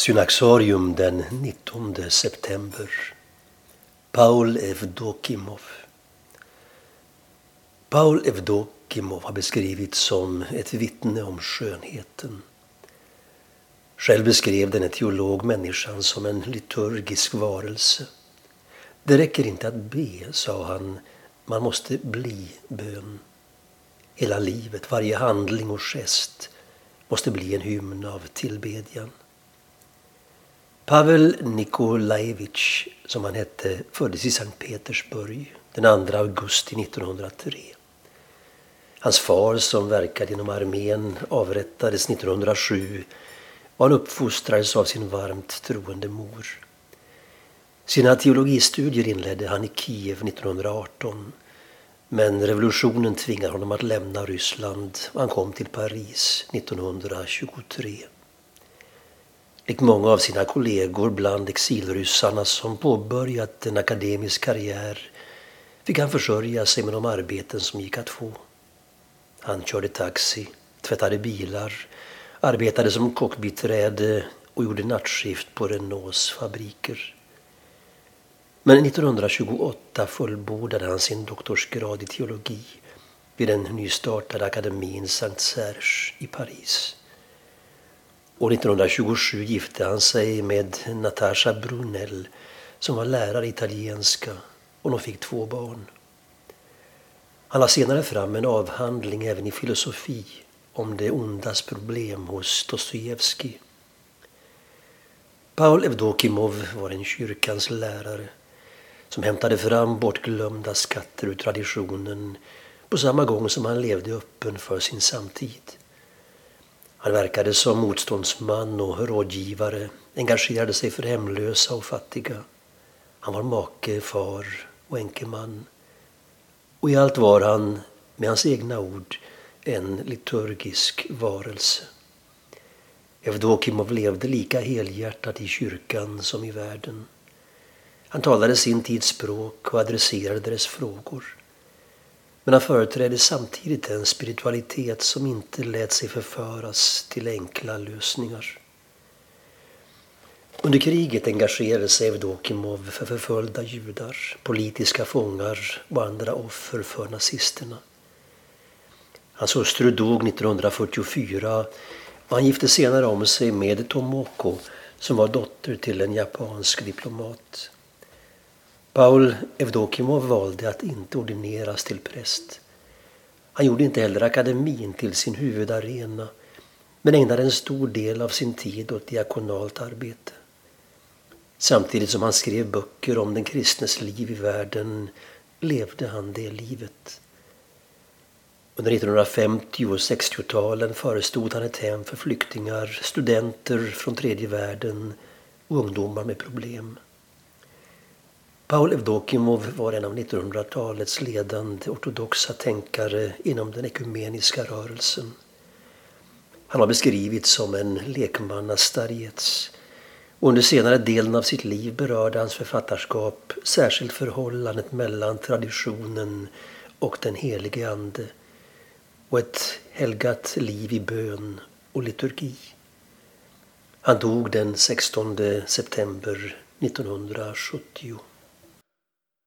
Synaxarium den 19 september. Paul Evdokimov. Paul Evdokimov har beskrivits som ett vittne om skönheten. Själv beskrev den teolog människan som en liturgisk varelse. Det räcker inte att be, sa han, man måste bli bön. Hela livet, varje handling och gest måste bli en hymn av tillbedjan. Pavel Nikolajevitj, som han hette, föddes i Sankt Petersburg den 2 augusti 1903. Hans far, som verkade inom armén, avrättades 1907 och han uppfostrades av sin varmt troende mor. Sina teologistudier inledde han i Kiev 1918 men revolutionen tvingade honom att lämna Ryssland och han kom till Paris 1923. Likt många av sina kollegor bland exilryssarna som påbörjat en akademisk karriär fick han försörja sig med de arbeten som gick att få. Han körde taxi, tvättade bilar, arbetade som kockbiträde och gjorde nattskift på Renaults fabriker. Men 1928 fullbordade han sin doktorsgrad i teologi vid den nystartade akademin Saint Serge i Paris. År 1927 gifte han sig med Natasha Brunell som var lärare i italienska och de fick två barn. Han la senare fram en avhandling även i filosofi om det ondas problem hos Dostojevskij. Paul Evdokimov var en kyrkans lärare som hämtade fram bortglömda skatter ur traditionen på samma gång som han levde öppen för sin samtid. Han verkade som motståndsman och rådgivare, engagerade sig för hemlösa och fattiga. Han var make, far och enkeman. Och i allt var han, med hans egna ord, en liturgisk varelse. Evdokimov levde lika helhjärtat i kyrkan som i världen. Han talade sin tids språk och adresserade dess frågor. Men han företrädde samtidigt en spiritualitet som inte lät sig förföras till enkla lösningar. Under kriget engagerade sig Evdokimov för förföljda judar, politiska fångar och andra offer för nazisterna. Hans hustru dog 1944 och han gifte senare om sig med Tomoko som var dotter till en japansk diplomat. Paul Evdokimov valde att inte ordineras till präst. Han gjorde inte heller akademin till sin huvudarena men ägnade en stor del av sin tid åt diakonalt arbete. Samtidigt som han skrev böcker om den kristnes liv i världen levde han det livet. Under 1950 och 60-talen förestod han ett hem för flyktingar, studenter från tredje världen och ungdomar med problem. Paul Evdokimov var en av 1900-talets ledande ortodoxa tänkare inom den ekumeniska rörelsen. Han har beskrivits som en lekmannastarjets. Under senare delen av sitt liv berörde hans författarskap särskilt förhållandet mellan traditionen och den helige Ande och ett helgat liv i bön och liturgi. Han dog den 16 september 1970.